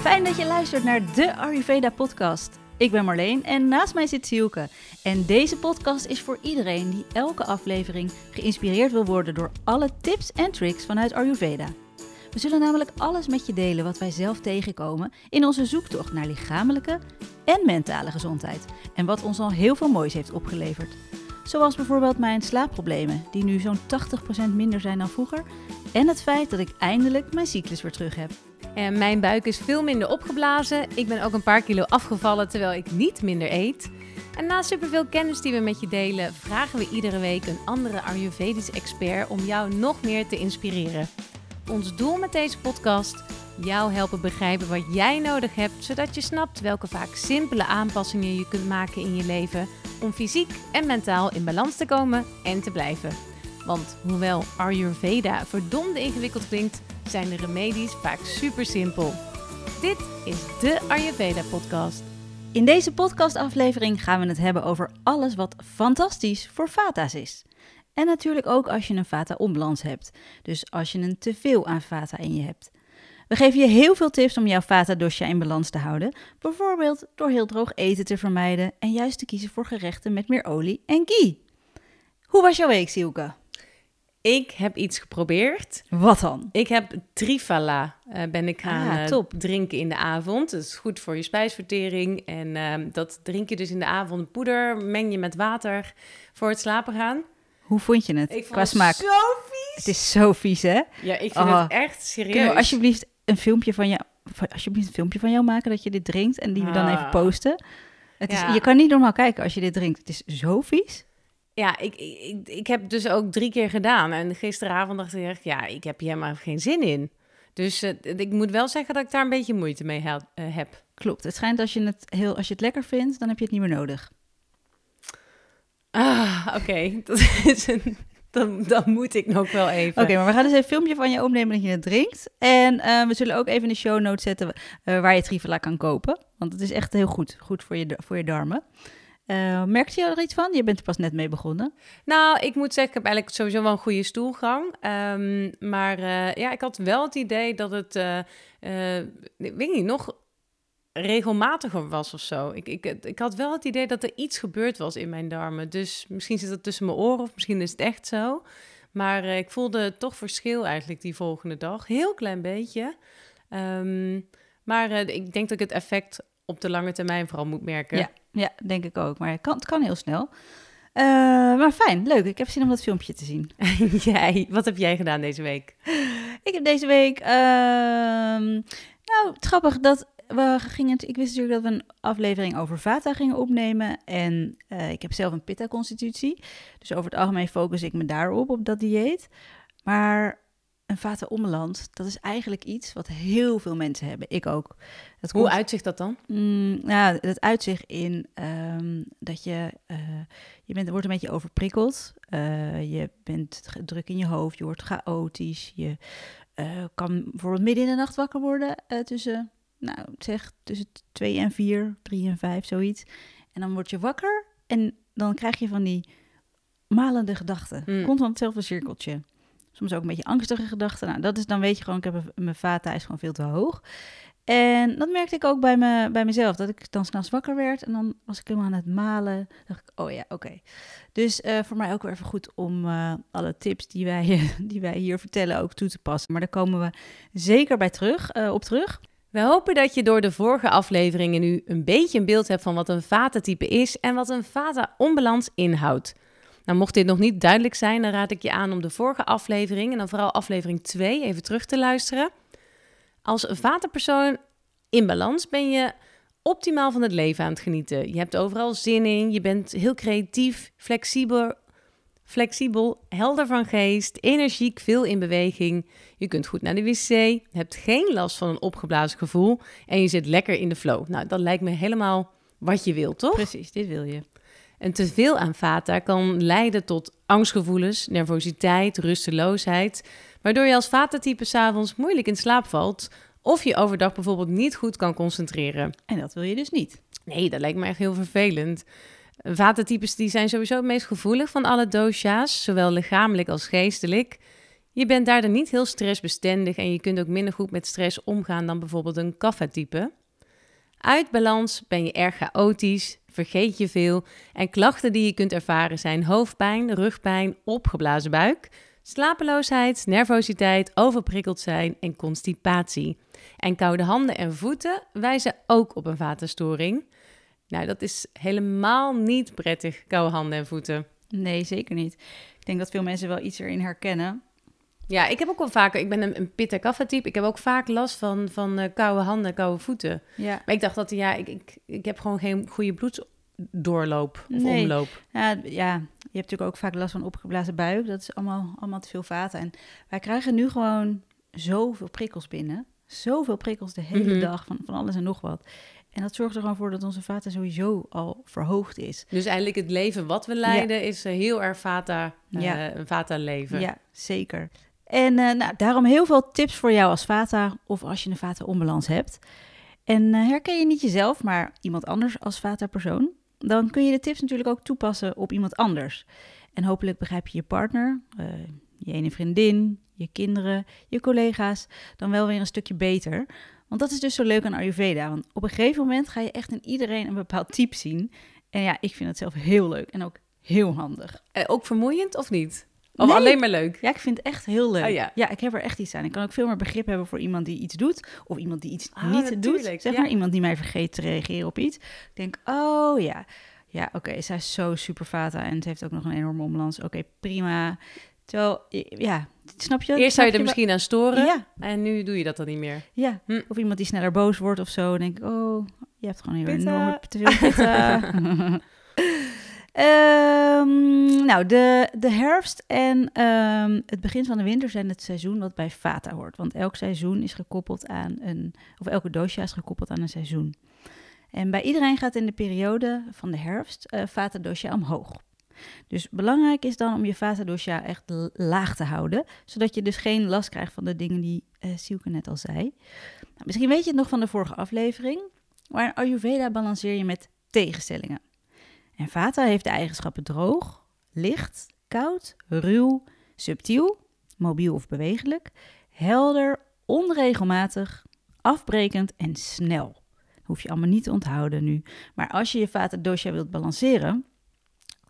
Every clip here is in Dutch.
Fijn dat je luistert naar de Ayurveda podcast. Ik ben Marleen en naast mij zit Sielke. En deze podcast is voor iedereen die elke aflevering geïnspireerd wil worden door alle tips en tricks vanuit Ayurveda. We zullen namelijk alles met je delen wat wij zelf tegenkomen in onze zoektocht naar lichamelijke en mentale gezondheid. En wat ons al heel veel moois heeft opgeleverd. Zoals bijvoorbeeld mijn slaapproblemen, die nu zo'n 80% minder zijn dan vroeger. En het feit dat ik eindelijk mijn cyclus weer terug heb. En mijn buik is veel minder opgeblazen. Ik ben ook een paar kilo afgevallen terwijl ik niet minder eet. En na superveel kennis die we met je delen, vragen we iedere week een andere Ayurvedische expert om jou nog meer te inspireren. Ons doel met deze podcast: jou helpen begrijpen wat jij nodig hebt, zodat je snapt welke vaak simpele aanpassingen je kunt maken in je leven om fysiek en mentaal in balans te komen en te blijven. Want hoewel Ayurveda verdomde ingewikkeld klinkt, zijn de remedies vaak super simpel. Dit is de Ayurveda podcast. In deze podcastaflevering gaan we het hebben over alles wat fantastisch voor vata's is. En natuurlijk ook als je een vata-onbalans hebt. Dus als je een teveel aan vata in je hebt. We geven je heel veel tips om jouw vata dosha in balans te houden. Bijvoorbeeld door heel droog eten te vermijden en juist te kiezen voor gerechten met meer olie en ghee. Hoe was jouw week, Sielke? Ik heb iets geprobeerd. Wat dan? Ik heb Trifala uh, ben ik gaan Ah, top. drinken in de avond. Dat is goed voor je spijsvertering. En ehm, dat drink je dus in de avond. Poeder meng je met water voor het slapen gaan. Hoe vond je het Ik vond qua het smaak? zo vies. Het is zo vies, hè? Ja, ik vind Oh. het echt serieus. Kunnen we alsjeblieft een filmpje van jou, alsjeblieft een filmpje van jou maken dat je dit drinkt en die we dan even Ah. posten? Het is. Je kan niet normaal kijken als je dit drinkt. Het is zo vies. Ja, ik, ik, ik, heb dus ook drie keer gedaan. En gisteravond dacht ik echt, ja, ik heb hier helemaal geen zin in. Dus eh, ik moet wel zeggen dat ik daar een beetje moeite mee eh, heb. Klopt. Het schijnt als je het, heel, als je het lekker vindt, dan heb je het niet meer nodig. Ah, oké. Dat is een... Dan, dan moet ik nog wel even. Oké, maar we gaan dus een filmpje van je opnemen dat je het drinkt. En eh, we zullen ook even in de show notes zetten waar je Trivela kan kopen. Want het is echt heel goed. Goed voor je, voor je darmen. Eh merkte je er iets van? Je bent er pas net mee begonnen. Nou, ik moet zeggen, ik heb eigenlijk sowieso wel een goede stoelgang. Ehm, maar eh, ja, ik had wel het idee dat het, ik weet niet, nog regelmatiger was of zo. Ik, ik, ik had wel het idee dat er iets gebeurd was in mijn darmen. Dus misschien zit het tussen mijn oren of misschien is het echt zo. Maar ik voelde toch verschil eigenlijk die volgende dag. Heel klein beetje. Ehm, maar ik denk dat ik het effect op de lange termijn vooral moet merken. Ja. Ja, denk ik ook. Maar het kan, het kan heel snel. Eh, maar fijn, leuk. Ik heb zin om dat filmpje te zien. Jij, wat heb jij gedaan deze week? Ik heb deze week. ehm, nou, grappig dat we gingen. Ik wist natuurlijk dat we een aflevering over Vata gingen opnemen. En eh, ik heb zelf een Pitta-constitutie. Dus over het algemeen focus ik me daarop, op dat dieet. Maar een Vata onbalans, dat is eigenlijk iets wat heel veel mensen hebben. Ik ook. Dat Hoe komt- uitzicht dat dan? Mm, nou, het uitzicht in ehm, dat je, eh, je bent, wordt een beetje overprikkeld. Eh, je bent druk in je hoofd, je wordt chaotisch. Je eh, kan bijvoorbeeld midden in de nacht wakker worden tussen, nou, zeg tussen 2 en 4, 3 en 5, zoiets. En dan word je wakker en dan krijg je van die malende gedachten. Mm. Komt dan hetzelfde cirkeltje. Soms ook een beetje angstige gedachten. Nou, dat is dan weet je gewoon, ik heb mijn vata is gewoon veel te hoog. En dat merkte ik ook bij, me, bij mezelf. Dat ik dan s'nachts wakker werd en dan was ik helemaal aan het malen. dacht ik, oh ja, oké. Dus eh, voor mij ook weer even goed om eh, alle tips die wij, die wij hier vertellen ook toe te passen. Maar daar komen we zeker bij terug, eh, op terug. We hopen dat je door de vorige afleveringen nu een beetje een beeld hebt van wat een vata-type is en wat een vata-onbalans inhoudt. Nou, mocht dit nog niet duidelijk zijn, dan raad ik je aan om de vorige aflevering en dan vooral aflevering 2 even terug te luisteren. Als vata-persoon in balans ben je optimaal van het leven aan het genieten. Je hebt overal zin in, je bent heel creatief, flexibel, flexibel, helder van geest, energiek, veel in beweging. Je kunt goed naar de wc, hebt geen last van een opgeblazen gevoel en je zit lekker in de flow. Nou, dat lijkt me helemaal wat je wilt, toch? Precies, dit wil je. En te veel aan vata kan leiden tot angstgevoelens, nervositeit, rusteloosheid, waardoor je als vata-type s'avonds moeilijk in slaap valt of je overdag bijvoorbeeld niet goed kan concentreren. En dat wil je dus niet. Nee, dat lijkt me echt heel vervelend. Vata-types die zijn sowieso het meest gevoelig van alle dosha's, zowel lichamelijk als geestelijk. Je Je bent daardoor niet heel stressbestendig en je kunt ook minder goed met stress omgaan dan bijvoorbeeld een kaffa-type. Uit balans ben je erg chaotisch, vergeet je veel en klachten die je kunt ervaren zijn hoofdpijn, rugpijn, opgeblazen buik, slapeloosheid, nervositeit, overprikkeld zijn en constipatie. En koude handen en voeten wijzen ook op een vatenstoring. Nou, dat is helemaal niet prettig, koude handen en voeten. Nee, zeker niet. Ik denk dat veel mensen wel iets erin herkennen. Ja, ik heb ook wel vaker, ik ben een, een pitta kaffa type. Ik heb ook vaak last van, van uh, koude handen, koude voeten. Ja. Maar ik dacht dat, ja, ik, ik, ik heb gewoon geen goede bloeddoorloop of Nee. omloop. Ja, ja, je hebt natuurlijk ook vaak last van opgeblazen buik. Dat is allemaal, allemaal te veel vaten. En wij krijgen nu gewoon zoveel prikkels binnen. Zoveel prikkels de hele Mhm. dag van, van alles en nog wat. En dat zorgt er gewoon voor dat onze vaten sowieso al verhoogd is. Dus eigenlijk het leven wat we leiden is eh, heel erg vata, eh, Ja. een vata leven. Ja, zeker. En eh, nou, daarom heel veel tips voor jou als vata of als je een vata onbalans hebt. En eh, herken je niet jezelf, maar iemand anders als vata persoon, dan kun je de tips natuurlijk ook toepassen op iemand anders. En hopelijk begrijp je je partner, eh, je ene vriendin, je kinderen, je collega's dan wel weer een stukje beter. Want dat is dus zo leuk aan Ayurveda. Want op een gegeven moment ga je echt in iedereen een bepaald type zien. En ja, ik vind het zelf heel leuk en ook heel handig. Eh, ook vermoeiend of niet? Of Nee. alleen maar leuk? Ja, ik vind het echt heel leuk. Oh, ja. ik heb er echt iets aan. Ik kan ook veel meer begrip hebben voor iemand die iets doet. Of iemand die iets Ah, niet doet. Zeg ja. maar, iemand die mij vergeet te reageren op iets. Ik denk, oh ja. Ja, oké, zij is zo super vata en ze heeft ook nog een enorme ombalans. Oké, prima. Terwijl, ja, snap je? Eerst zou je er misschien aan storen Ja, en nu doe je dat dan niet meer. ja. Hm. Of iemand die sneller boos wordt of zo. Dan denk ik, oh, je hebt gewoon heel enorm te veel Ehm, nou, de, de herfst en ehm, het begin van de winter zijn het seizoen wat bij Vata hoort. Want elk seizoen is gekoppeld aan een, of elke dosha is gekoppeld aan een seizoen. En bij iedereen gaat in de periode van de herfst eh Vata dosha omhoog. Dus belangrijk is dan om je Vata dosha echt laag te houden, zodat je dus geen last krijgt van de dingen die eh Sielke net al zei. Nou, misschien weet je het nog van de vorige aflevering, maar Ayurveda balanceer je met tegenstellingen. En Vata heeft de eigenschappen droog, licht, koud, ruw, subtiel, mobiel of bewegelijk, helder, onregelmatig, afbrekend en snel. Hoef je allemaal niet te onthouden nu. Maar als je je Vata dosha wilt balanceren,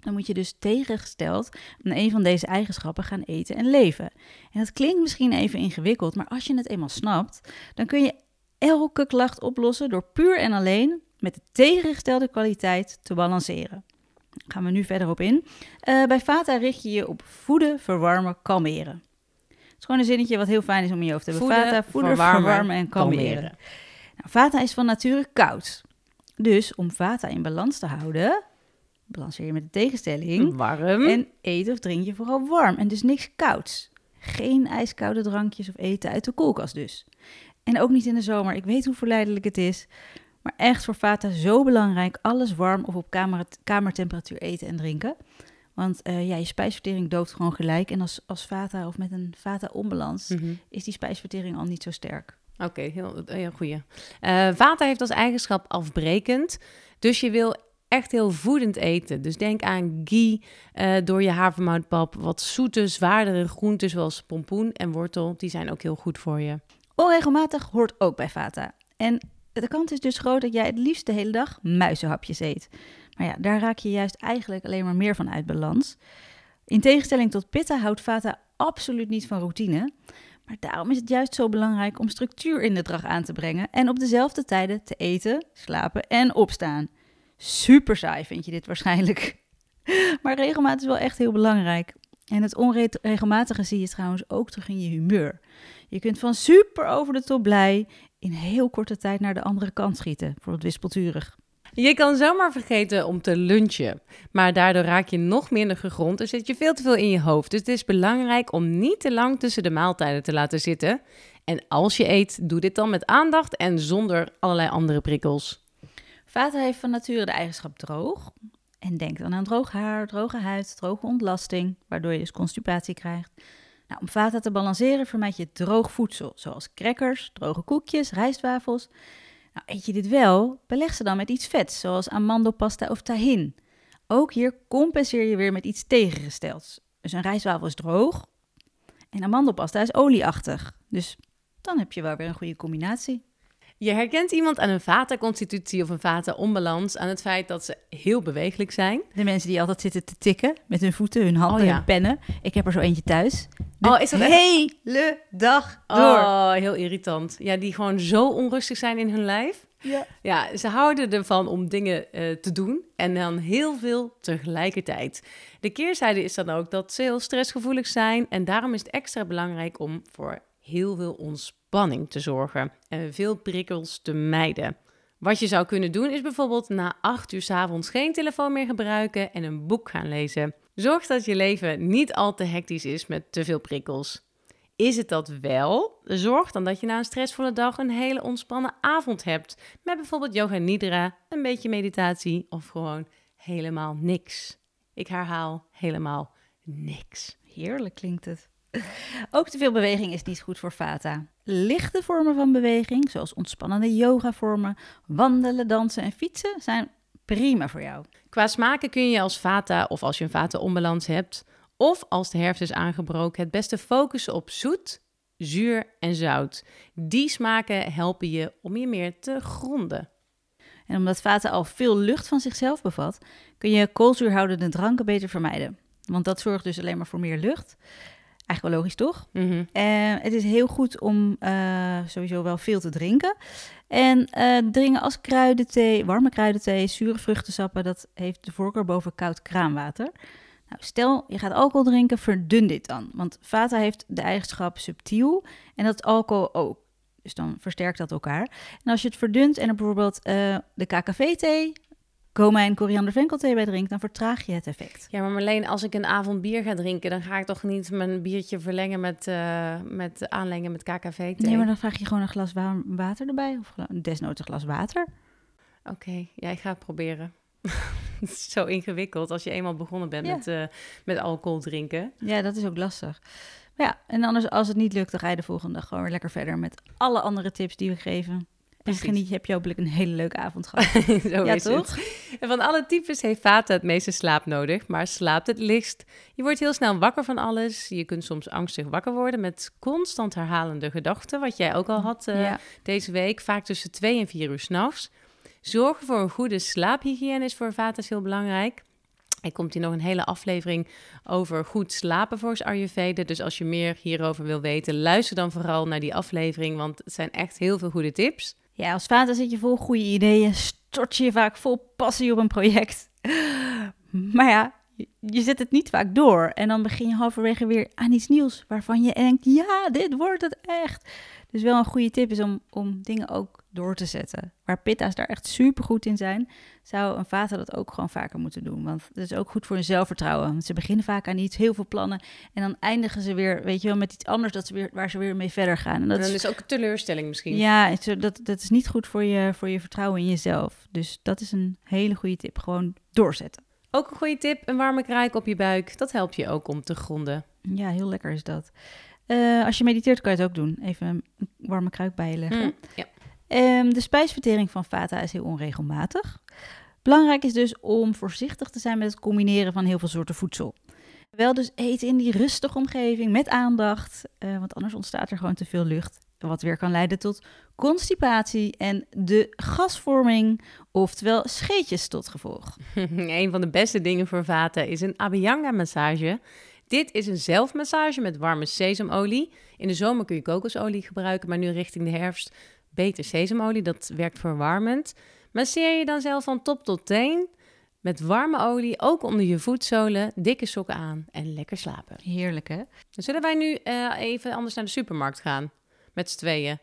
dan moet je dus tegengesteld aan een van deze eigenschappen gaan eten en leven. En dat klinkt misschien even ingewikkeld, maar als je het eenmaal snapt, dan kun je elke klacht oplossen door puur en alleen met de tegengestelde kwaliteit te balanceren. Daar gaan we nu verder op in. Eh, bij Vata richt je je op voeden, verwarmen, kalmeren. Het is gewoon een zinnetje wat heel fijn is om in je hoofd te hebben. Voeden, Vata, voeden, verwarmen, verwarmen, en kalmeren. kalmeren. Nou, vata is van nature koud. Dus om Vata in balans te houden, balanceer je met de tegenstelling. Warm. En eet of drink je vooral warm en dus niks kouds. Geen ijskoude drankjes of eten uit de koelkast dus. En ook niet in de zomer. Ik weet hoe verleidelijk het is. Maar echt voor Vata zo belangrijk. Alles warm of op kamer, kamertemperatuur eten en drinken. Want eh, ja, je spijsvertering dooft gewoon gelijk. En als, als Vata of met een Vata-onbalans Mhm. is die spijsvertering al niet zo sterk. Oké, heel, heel goeie. Eh vata heeft als eigenschap afbrekend. Dus je wil echt heel voedend eten. Dus denk aan ghee eh, door je havermoutpap. Wat zoete, zwaardere groenten zoals pompoen en wortel. Die zijn ook heel goed voor je. Onregelmatig hoort ook bij Vata. En de kans is dus groot dat jij het liefst de hele dag muizenhapjes eet. Maar ja, daar raak je juist eigenlijk alleen maar meer van uit balans. In tegenstelling tot Pitta houdt Vata absoluut niet van routine. Maar daarom is het juist zo belangrijk om structuur in de dag aan te brengen en op dezelfde tijden te eten, slapen en opstaan. Super saai vind je dit waarschijnlijk. Maar regelmaat is wel echt heel belangrijk. En het onregelmatige zie je trouwens ook terug in je humeur. Je kunt van super over de top blij in heel korte tijd naar de andere kant schieten. Bijvoorbeeld wispelturig. Je kan zomaar vergeten om te lunchen. Maar daardoor raak je nog minder gegrond en zit je veel te veel in je hoofd. Dus het is belangrijk om niet te lang tussen de maaltijden te laten zitten. En als je eet, doe dit dan met aandacht en zonder allerlei andere prikkels. Vata heeft van nature de eigenschap droog. En denk dan aan droog haar, droge huid, droge ontlasting, waardoor je dus constipatie krijgt. Nou, om Vata te balanceren vermijd je droog voedsel, zoals crackers, droge koekjes, rijstwafels. Nou, eet je dit wel, beleg ze dan met iets vets, zoals amandelpasta of tahin. Ook hier compenseer je weer met iets tegengestelds. Dus een rijstwafel is droog En amandelpasta is olieachtig. Dus dan heb je wel weer een goede combinatie. Je herkent iemand aan een vata-constitutie of een vata-onbalans aan het feit dat ze heel bewegelijk zijn. De mensen die altijd zitten te tikken met hun voeten, hun handen, Oh ja. hun pennen. Ik heb er zo eentje thuis. De Oh, is dat echt- hele dag door. Oh, heel irritant. Ja, die gewoon zo onrustig zijn in hun lijf. Ja. Ja, ze houden ervan om dingen eh, te doen en dan heel veel tegelijkertijd. De keerzijde is dan ook dat ze heel stressgevoelig zijn en daarom is het extra belangrijk om voor heel veel ontspanning te zorgen en veel prikkels te mijden. Wat je zou kunnen doen is bijvoorbeeld na acht uur 's avonds geen telefoon meer gebruiken en een boek gaan lezen. Zorg dat je leven niet al te hectisch is met te veel prikkels. Is het dat wel? Zorg dan dat je na een stressvolle dag een hele ontspannen avond hebt. Met bijvoorbeeld yoga nidra, een beetje meditatie of gewoon helemaal niks. Ik herhaal helemaal niks. Heerlijk klinkt het. Ook te veel beweging is niet goed voor vata. Lichte vormen van beweging, zoals ontspannende yogavormen, wandelen, dansen en fietsen, zijn prima voor jou. Qua smaken kun je als vata of als je een vata onbalans hebt, of als de herfst is aangebroken, het beste focussen op zoet, zuur en zout. Die smaken helpen je om je meer te gronden. En omdat vata al veel lucht van zichzelf bevat, kun je koolzuurhoudende dranken beter vermijden. Want dat zorgt dus alleen maar voor meer lucht. Eigenlijk wel logisch, toch? Eh, het is heel goed om eh, sowieso wel veel te drinken. En eh dringen als kruidenthee, warme kruidenthee, zure vruchtensappen, dat heeft de voorkeur boven koud kraanwater. Nou, stel je gaat alcohol drinken, verdun dit dan. Want vata heeft de eigenschap subtiel en dat alcohol ook. Dus dan versterkt dat elkaar. En als je het verdunt en er bijvoorbeeld de KKV-thee, komijn, koriander, venkelthee bij drinkt, dan vertraag je het effect. Ja, maar Marleen, als ik een avond bier ga drinken, dan ga ik toch niet mijn biertje verlengen met, eh, met aanlengen met KKV-thee? Nee, maar dan vraag je gewoon een glas wa- water erbij. Of desnoods een glas water. Oké, ja, ik ga het proberen. het is zo ingewikkeld als je eenmaal begonnen bent Ja. met, eh, met alcohol drinken. Ja, dat is ook lastig. Maar ja, en anders als het niet lukt, dan ga je de volgende dag gewoon weer lekker verder met alle andere tips die we geven. En Precies. geniet, heb je hopelijk een hele leuke avond gehad. zo ja, is toch? het. En van alle types heeft Vata het meeste slaap nodig, maar slaapt het lichtst. Je wordt heel snel wakker van alles. Je kunt soms angstig wakker worden met constant herhalende gedachten, wat jij ook al had eh, ja. deze week, vaak tussen 2 en 4 uur s'nachts. Zorgen voor een goede slaaphygiëne is voor Vata heel belangrijk. Er komt hier nog een hele aflevering over goed slapen volgens Ayurveda. Dus als je meer hierover wil weten, luister dan vooral naar die aflevering, want het zijn echt heel veel goede tips. Ja, als vader zit je vol goede ideeën, stort je je vaak vol passie op een project. Maar ja, je- zet het niet vaak door. En dan begin je halverwege weer aan iets nieuws waarvan je denkt, ja, dit wordt het echt. Dus wel een goede tip is om, om dingen ook door te zetten. Waar pitta's daar echt super goed in zijn, zou een vader dat ook gewoon vaker moeten doen. Want dat is ook goed voor hun zelfvertrouwen. Want ze beginnen vaak aan iets, heel veel plannen. En dan eindigen ze weer, weet je wel, met iets anders dat ze weer, waar ze weer mee verder gaan. En dat En dan is ook een teleurstelling misschien. ja, dat, dat is niet goed voor je, voor je vertrouwen in jezelf. Dus dat is een hele goede tip. Gewoon doorzetten. Ook een goede tip, een warme kraak op je buik. Dat helpt je ook om te gronden. Ja, heel lekker is dat. Eh, als je mediteert kan je het ook doen. Even een warme kruik bij je leggen. Mm, ja. Ehm, de spijsvertering van vata is heel onregelmatig. Belangrijk is dus om voorzichtig te zijn met het combineren van heel veel soorten voedsel. Wel dus eten in die rustige omgeving met aandacht, eh, want anders ontstaat er gewoon te veel lucht. Wat weer kan leiden tot constipatie en de gasvorming, oftewel scheetjes tot gevolg. een van de beste dingen voor vaten is een Abhyanga-massage. Dit is een zelfmassage met warme sesamolie. In de zomer kun je kokosolie gebruiken, maar nu richting de herfst beter sesamolie. Dat werkt verwarmend. Masseer je dan zelf van top tot teen met warme olie, ook onder je voetzolen, dikke sokken aan en lekker slapen. Heerlijk hè? Dan zullen wij nu eh, even anders naar de supermarkt gaan met z'n tweeën.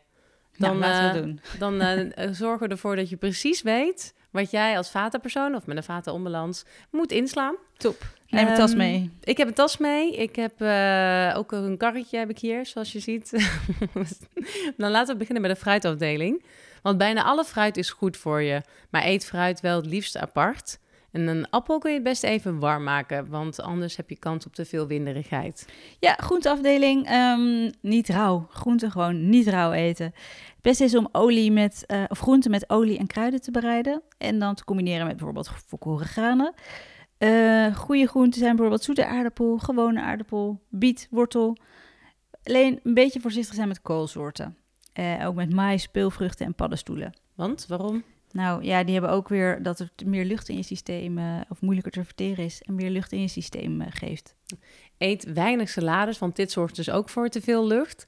Dan laten we eh, doen. Dan eh, zorgen we ervoor dat je precies weet wat jij als vatenpersoon of met een vatenonbalans moet inslaan. Top. Neem een tas Ehm, mee. Ik heb een tas mee. Ik heb eh, ook een karretje heb ik hier, zoals je ziet. Dan laten we beginnen met de fruitafdeling. Want bijna alle fruit is goed voor je. Maar eet fruit wel het liefst apart. En een appel kun je het best even warm maken, want anders heb je kans op te veel winderigheid. Ja, groenteafdeling. ehm, niet rauw. Groenten gewoon niet rauw eten. Het beste is om olie met, eh, of groenten met olie en kruiden te bereiden. En dan te combineren met bijvoorbeeld volkoren granen. Eh goede groenten zijn bijvoorbeeld zoete aardappel, gewone aardappel, biet, wortel. alleen een beetje voorzichtig zijn met koolsoorten. Eh, ook met maïs, speelvruchten en paddenstoelen. Want, waarom? Nou ja, die hebben ook weer dat er meer lucht in je systeem, eh, of moeilijker te verteren is, en meer lucht in je systeem geeft. Eet weinig salades, want dit zorgt dus ook voor te veel lucht.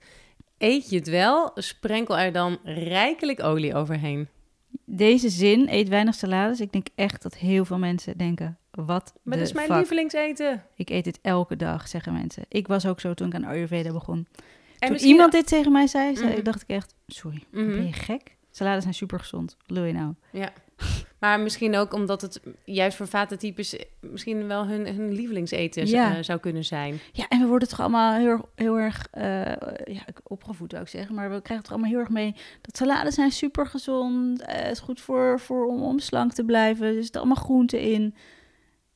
Eet je het wel, sprenkel er dan rijkelijk olie overheen. Deze zin, eet weinig salades. Ik denk echt dat heel veel mensen denken, wat Maar dat is mijn fuck? lievelingseten. Ik eet dit elke dag, zeggen mensen. Ik was ook zo toen ik aan Ayurveda begon. En toen misschien- iemand dit tegen mij zei, zei Mhm. dacht ik echt, sorry, Mhm. ben je gek? Salades zijn super gezond. Wat Wil je nou? Ja. Maar misschien ook omdat het juist voor vatentypes misschien wel hun, hun lievelingseten Ja. eh, zou kunnen zijn. Ja, en we worden toch allemaal heel, erg- heel erg eh, ja, opgevoed, zou ik zeggen. Maar we krijgen toch allemaal heel erg mee dat salades zijn super gezond. eh, het is goed voor, voor om, om slank te blijven. Er zitten allemaal groenten in.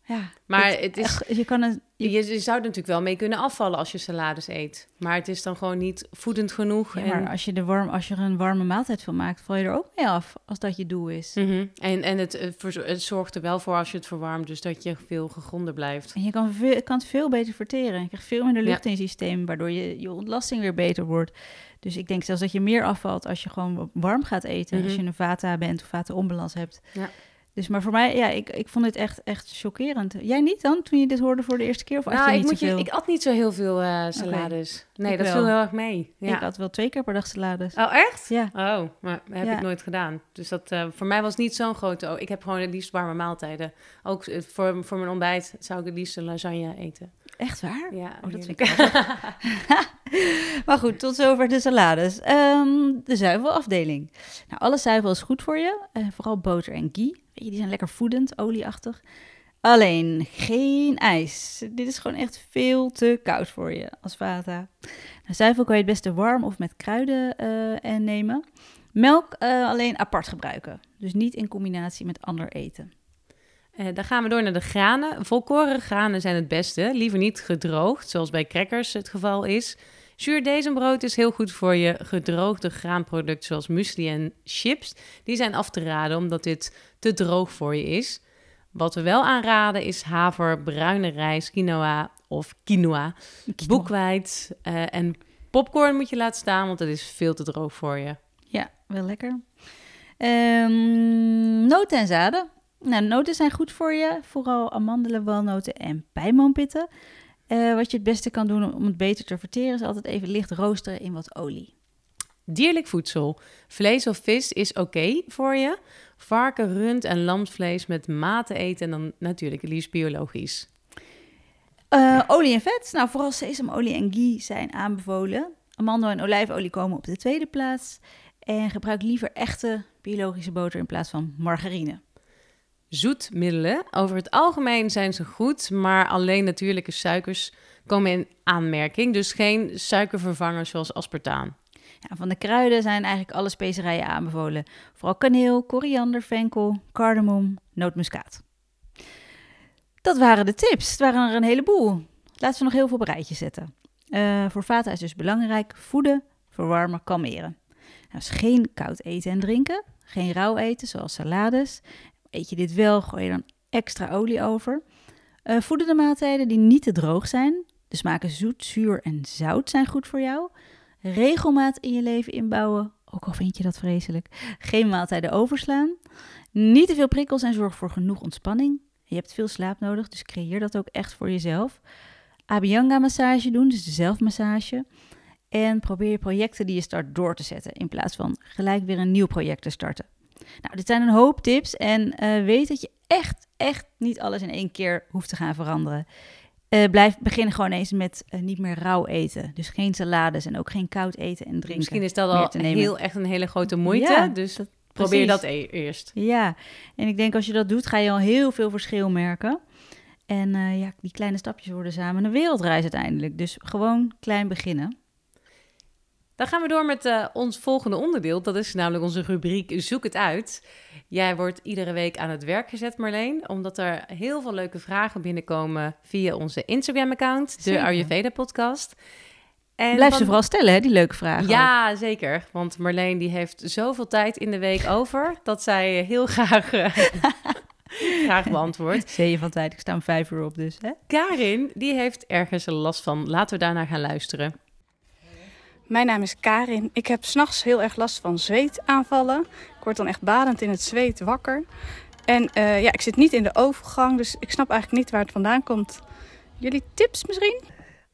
Ja, Maar het- het is, echt, je kan het... je, je zou er natuurlijk wel mee kunnen afvallen als je salades eet. Maar het is dan gewoon niet voedend genoeg. Ja, en, maar als je, de warm, als je er een warme maaltijd van maakt, val je er ook mee af. Als dat je doel is. Mhm. en, en het, eh, het zorgt er wel voor als je het verwarmt, dus dat je veel gegronde blijft. En je kan, veel, kan het veel beter verteren. Je krijgt veel minder lucht in je systeem, waardoor je, je ontlasting weer beter wordt. Dus ik denk zelfs dat je meer afvalt als je gewoon warm gaat eten. Als Mhm. je een vata bent of vata onbalans hebt. Ja. Dus maar voor mij, ja, ik, ik vond dit echt, echt chockerend. Jij niet dan, toen je dit hoorde voor de eerste keer? Of at Nou, je ik, niet moet je, ik at niet zo heel veel eh, salades. Nee, Ik dat viel heel erg mee. Ja. Ik had wel twee keer per dag salades. Oh, echt? Ja. Oh, maar heb Ja. ik nooit gedaan. Dus dat, eh, voor mij was het niet zo'n grote... Oh, ik heb gewoon het liefst warme maaltijden. Ook eh, voor, voor mijn ontbijt zou ik het liefst een lasagne eten. Echt waar? Ja, Oh, dat vind ik Maar goed, tot zover de salades. Ehm, de zuivelafdeling. Nou, alle zuivel is goed voor je. eh, vooral boter en ghee. Weet je, die zijn lekker voedend, olieachtig. Alleen geen ijs. Dit is gewoon echt veel te koud voor je als vata. Nou, zuivel kan je het beste warm of met kruiden eh, en nemen. Melk eh, alleen apart gebruiken. Dus niet in combinatie met ander eten. Eh, dan gaan we door naar de granen. Volkoren granen zijn het beste. Liever niet gedroogd, zoals bij crackers het geval is. Zuurdezenbrood is heel goed voor je. Gedroogde graanproducten zoals muesli en chips, die zijn af te raden omdat dit te droog voor je is. Wat we wel aanraden is haver, bruine rijst, quinoa of quinoa, boekweit eh, en popcorn moet je laten staan, want het is veel te droog voor je. Ja, wel lekker. Ehm, noten en zaden. Nou, noten zijn goed voor je. Vooral amandelen, walnoten en pijnboompitten. Eh, wat je het beste kan doen om het beter te verteren... is altijd even licht roosteren in wat olie. Dierlijk voedsel. Vlees of vis is oké voor je. Varken, rund en lamsvlees met mate eten en dan natuurlijk het liefst biologisch. Eh, olie en vet. Nou, vooral sesamolie en ghee zijn aanbevolen. Amandel en olijfolie komen op de tweede plaats. En gebruik liever echte biologische boter in plaats van margarine. Zoetmiddelen. Over het algemeen zijn ze goed, maar alleen natuurlijke suikers komen in aanmerking. Dus geen suikervervangers zoals aspartaan. Ja, van de kruiden zijn eigenlijk alle specerijen aanbevolen. Vooral kaneel, koriander, venkel, cardamom, nootmuskaat. Dat waren de tips. Het waren er een heleboel. Laten we nog heel veel rijtje zetten. Eh, voor vata is dus belangrijk voeden, verwarmen, kalmeren. Dus geen koud eten en drinken. Geen rauw eten, zoals salades. Eet je dit wel, gooi je dan extra olie over. Eh, voedende maaltijden die niet te droog zijn. De smaken zoet, zuur en zout zijn goed voor jou. Regelmaat in je leven inbouwen, ook al vind je dat vreselijk. Geen maaltijden overslaan. Niet te veel prikkels en zorg voor genoeg ontspanning. Je hebt veel slaap nodig, dus creëer dat ook echt voor jezelf. Abhyanga massage doen, dus de zelfmassage. En probeer je projecten die je start door te zetten, in plaats van gelijk weer een nieuw project te starten. Nou, dit zijn een hoop tips en eh, weet dat je echt, echt niet alles in één keer hoeft te gaan veranderen. Eh, blijf beginnen gewoon eens met eh, niet meer rauw eten. Dus geen salades en ook geen koud eten en drinken. Misschien is dat al heel echt een hele grote moeite. Ja, dus dat- probeer dat e- eerst. Ja, en ik denk als je dat doet, ga je al heel veel verschil merken. En ja, die kleine stapjes worden samen een wereldreis uiteindelijk. Dus gewoon klein beginnen. Dan gaan we door met eh, ons volgende onderdeel. Dat is namelijk onze rubriek Zoek het uit. Jij wordt iedere week aan het werk gezet, Marleen. Omdat er heel veel leuke vragen binnenkomen via onze Instagram-account, de. Ayurveda-podcast. En Blijf van- ze vooral stellen, hè, die leuke vragen. Ja, zeker. Want Marleen die heeft zoveel tijd in de week over... dat zij heel graag, eh, graag beantwoordt. Zeeën van tijd, ik sta om vijf uur op dus. Hè? Karin, die heeft ergens last van. Laten we daarnaar gaan luisteren. Mijn naam is Karin. Ik heb s'nachts heel erg last van zweetaanvallen. Ik word dan echt badend in het zweet wakker. En uh, ja, ik zit niet in de overgang, dus ik snap eigenlijk niet waar het vandaan komt. Jullie tips misschien?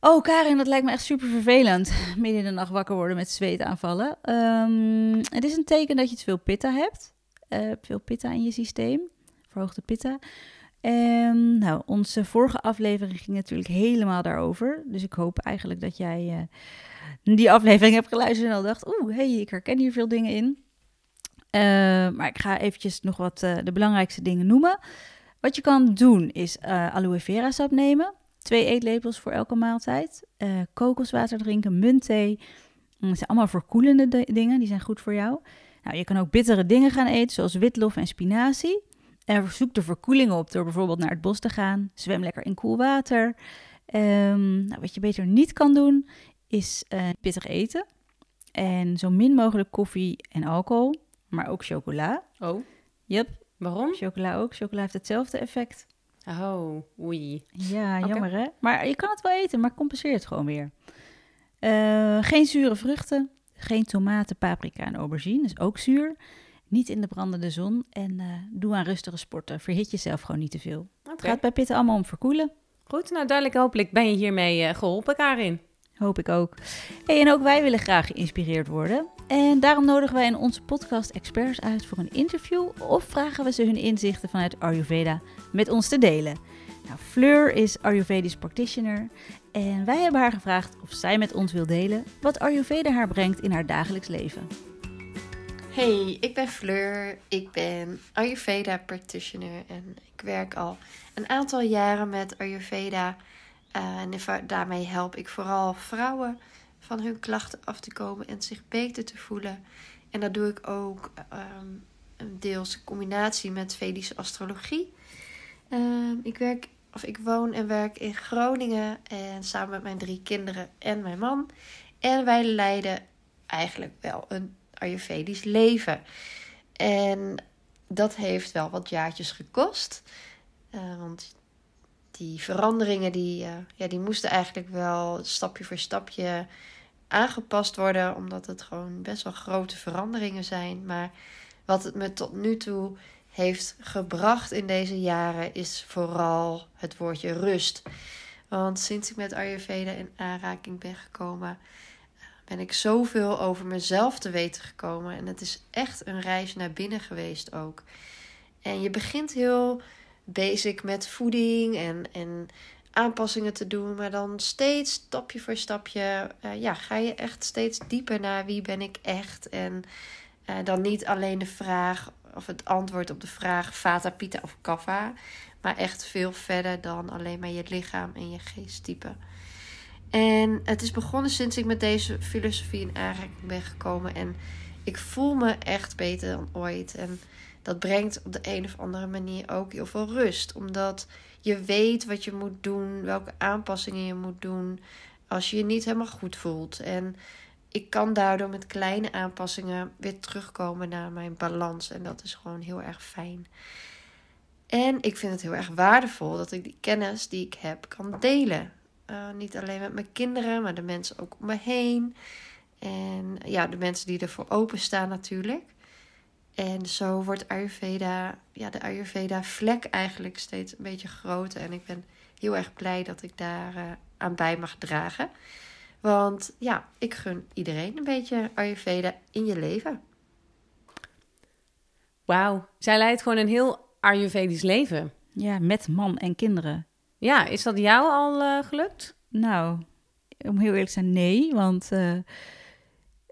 Oh, Karin, dat lijkt me echt super vervelend. Midden in de nacht wakker worden met zweetaanvallen. Um, het is een teken dat je te veel pitta hebt. Uh, veel pitta in je systeem. Verhoogde pitta. Um, nou, onze vorige aflevering ging natuurlijk helemaal daarover. Dus ik hoop eigenlijk dat jij uh, die aflevering hebt geluisterd en al dacht... Oeh, hey, ik herken hier veel dingen in. Uh, maar ik ga eventjes nog wat de belangrijkste dingen noemen. Wat je kan doen is aloe vera sap nemen. Twee eetlepels voor elke maaltijd. Uh, kokoswater drinken, muntthee. Mm, dat zijn allemaal verkoelende dingen, die zijn goed voor jou. Nou, je kan ook bittere dingen gaan eten, zoals witlof en spinazie. En zoek de verkoeling op door bijvoorbeeld naar het bos te gaan. Zwem lekker in koel water. Um, nou, wat je beter niet kan doen, is uh, pittig eten. En zo min mogelijk koffie en alcohol, maar ook chocola. Oh. Yep. Waarom? Chocola ook. Chocola heeft hetzelfde effect. Oh, oei. Ja, jammer hè. Maar je kan het wel eten, maar compenseer het gewoon weer. Uh, geen zure vruchten, geen tomaten, paprika en aubergine, is ook zuur. Niet in de brandende zon en uh, doe aan rustige sporten. Verhit jezelf gewoon niet te veel. Okay. Het gaat bij pitten allemaal om verkoelen. Goed, nou duidelijk hopelijk ben je hiermee uh, geholpen, Karin. Hoop ik ook. En ook wij willen graag geïnspireerd worden. En daarom nodigen wij in onze podcast experts uit voor een interview of vragen we ze hun inzichten vanuit Ayurveda met ons te delen. Nou, Fleur is Ayurvedisch practitioner en wij hebben haar gevraagd of zij met ons wil delen wat Ayurveda haar brengt in haar dagelijks leven. Hey, ik ben Fleur. Ik ben Ayurveda practitioner en ik werk al een aantal jaren met Ayurveda. Uh, en daarmee help ik vooral vrouwen van hun klachten af te komen en zich beter te voelen. En dat doe ik ook um, deels combinatie met Vedische astrologie. Um, ik werk of ik woon en werk in Groningen en samen met mijn drie kinderen en mijn man. En wij leiden eigenlijk wel een Ayurvedisch leven. En dat heeft wel wat jaartjes gekost. Uh, want die veranderingen die, uh, ja, die moesten eigenlijk wel stapje voor stapje aangepast worden. Omdat het gewoon best wel grote veranderingen zijn. Maar wat het me tot nu toe heeft gebracht in deze jaren is vooral het woordje rust. Want sinds ik met Ayurveda in aanraking ben gekomen, ben ik zoveel over mezelf te weten gekomen. En het is echt een reis naar binnen geweest ook. En je begint heel basic met voeding en, en aanpassingen te doen. Maar dan steeds stapje voor stapje uh, ja, ga je echt steeds dieper naar wie ben ik echt. En uh, dan niet alleen de vraag of het antwoord op de vraag Vata, Pitta of Kapha. Maar echt veel verder dan alleen maar je lichaam en je geesttype. En het is begonnen sinds ik met deze filosofie in aanraking ben gekomen. En ik voel me echt beter dan ooit. En dat brengt op de een of andere manier ook heel veel rust. Omdat je weet wat je moet doen, welke aanpassingen je moet doen als je je niet helemaal goed voelt. En ik kan daardoor met kleine aanpassingen weer terugkomen naar mijn balans. En dat is gewoon heel erg fijn. En ik vind het heel erg waardevol dat ik die kennis die ik heb kan delen. Uh, niet alleen met mijn kinderen, maar de mensen ook om me heen. En ja, de mensen die ervoor openstaan natuurlijk. En zo wordt Ayurveda, ja, de Ayurveda-vlek eigenlijk steeds een beetje groter. En ik ben heel erg blij dat ik daar uh, aan bij mag dragen. Want ja, ik gun iedereen een beetje Ayurveda in je leven. Wauw, zij leidt gewoon een heel Ayurvedisch leven. Ja, met man en kinderen. Ja, is dat jou al uh, gelukt? Nou, om heel eerlijk te zijn, nee. Want uh,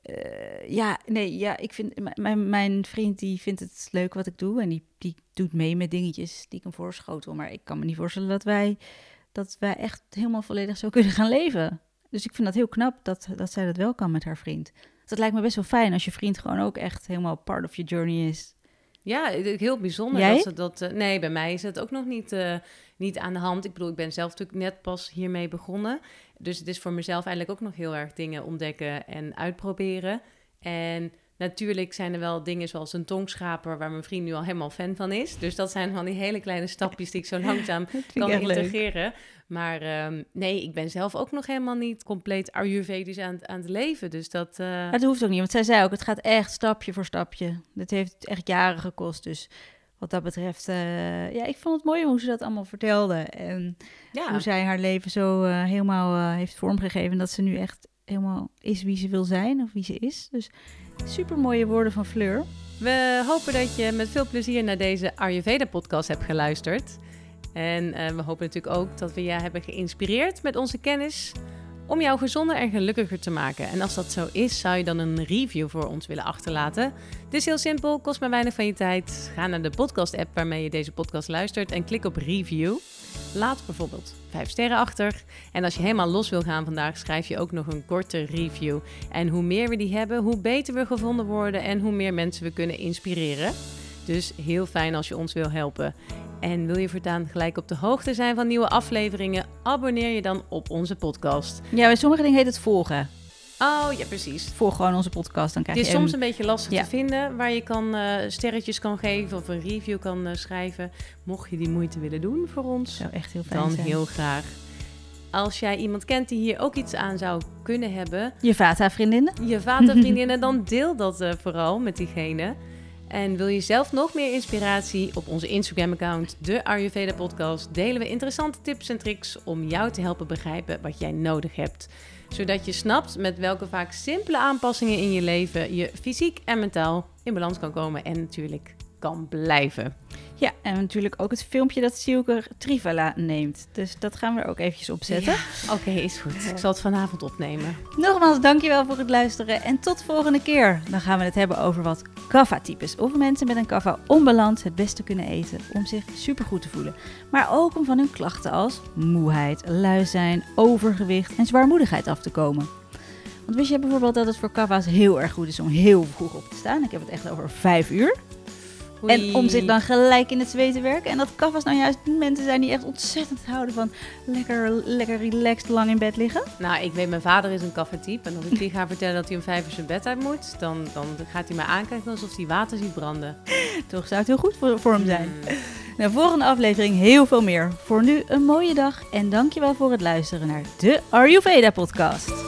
uh, ja, nee, ja, ik vind mijn, mijn vriend die vindt het leuk wat ik doe en die, die doet mee met dingetjes die ik hem voorschotel. Maar ik kan me niet voorstellen dat wij, dat wij echt helemaal volledig zo kunnen gaan leven. Dus ik vind dat heel knap dat, dat zij dat wel kan met haar vriend. Dat lijkt me best wel fijn als je vriend gewoon ook echt helemaal part of your journey is. Ja, heel bijzonder. Jij? Dat ze dat, uh, nee, bij mij is het ook nog niet, uh, niet aan de hand. Ik bedoel, ik ben zelf natuurlijk net pas hiermee begonnen. Dus het is voor mezelf eigenlijk ook nog heel erg dingen ontdekken en uitproberen. En Natuurlijk zijn er wel dingen zoals een tongschraper, waar mijn vriend nu al helemaal fan van is. Dus dat zijn van die hele kleine stapjes die ik zo langzaam kan integreren. Maar ehm, nee, ik ben zelf ook nog helemaal niet compleet Ayurvedisch aan, aan het leven. Dus dat... Uh... Dat hoeft ook niet, want zij zei ook, het gaat echt stapje voor stapje. Dat heeft echt jaren gekost, dus wat dat betreft, uh, ja, ik vond het mooi hoe ze dat allemaal vertelde. En ja. hoe zij haar leven zo uh, helemaal heeft vormgegeven. Dat ze nu echt helemaal is wie ze wil zijn of wie ze is. Dus super mooie woorden van Fleur. We hopen dat je met veel plezier naar deze Ayurveda-podcast hebt geluisterd. En we hopen natuurlijk ook dat we je hebben geïnspireerd met onze kennis om jou gezonder en gelukkiger te maken. En als dat zo is, zou je dan een review voor ons willen achterlaten. Het is heel simpel, kost maar weinig van je tijd. Ga naar de podcast-app waarmee je deze podcast luistert en klik op review. Laat bijvoorbeeld 5 sterren achter. En als je helemaal los wil gaan vandaag, schrijf je ook nog een korte review. En hoe meer we die hebben, hoe beter we gevonden worden en hoe meer mensen we kunnen inspireren. Dus heel fijn als je ons wil helpen. En wil je voortaan gelijk op de hoogte zijn van nieuwe afleveringen? Abonneer je dan op onze podcast. Ja, bij sommige dingen heet het volgen. Oh ja, precies. Volg gewoon onze podcast. Dan krijg het is soms een beetje lastig te vinden waar je kan uh, sterretjes kan geven of een review kan uh, schrijven. Mocht je die moeite willen doen voor ons, zou echt heel fijn dan zijn. heel graag. Als jij iemand kent die hier ook iets aan zou kunnen hebben. Je Vata-vriendinnen. Je Vata-vriendinnen, dan deel dat uh, vooral met diegene. En wil je zelf nog meer inspiratie? Op onze Instagram-account, de Ayurveda Podcast, delen we interessante tips en tricks om jou te helpen begrijpen wat jij nodig hebt. Zodat je snapt met welke vaak simpele aanpassingen in je leven je fysiek en mentaal in balans kan komen en natuurlijk kan blijven. Ja, en natuurlijk ook het filmpje dat Silke Trivala neemt. Dus dat gaan we er ook eventjes opzetten. Ja, Oké, is goed. Ik zal het vanavond opnemen. Nogmaals, dankjewel voor het luisteren en tot de volgende keer. Dan gaan we het hebben over wat kaffa-types. Of mensen met een kaffa-onbalans het beste kunnen eten om zich supergoed te voelen. Maar ook om van hun klachten als moeheid, lui zijn, overgewicht en zwaarmoedigheid af te komen. Want wist je bijvoorbeeld dat het voor kaffa's heel erg goed is om heel vroeg op te staan? Ik heb het echt over vijf uur. En om zich dan gelijk in het zweet te werken. En dat kaffers nou juist mensen zijn die echt ontzettend houden van lekker, lekker relaxed lang in bed liggen. Nou, ik weet, mijn vader is een kaffertype. En als ik die ga vertellen dat hij om vijf uur zijn bed uit moet, dan, dan gaat hij mij aankijken alsof hij water ziet branden. Toch zou het heel goed voor, voor hem zijn. Mm. Nou, volgende aflevering heel veel meer. Voor nu een mooie dag en dankjewel voor het luisteren naar de Ayurveda podcast.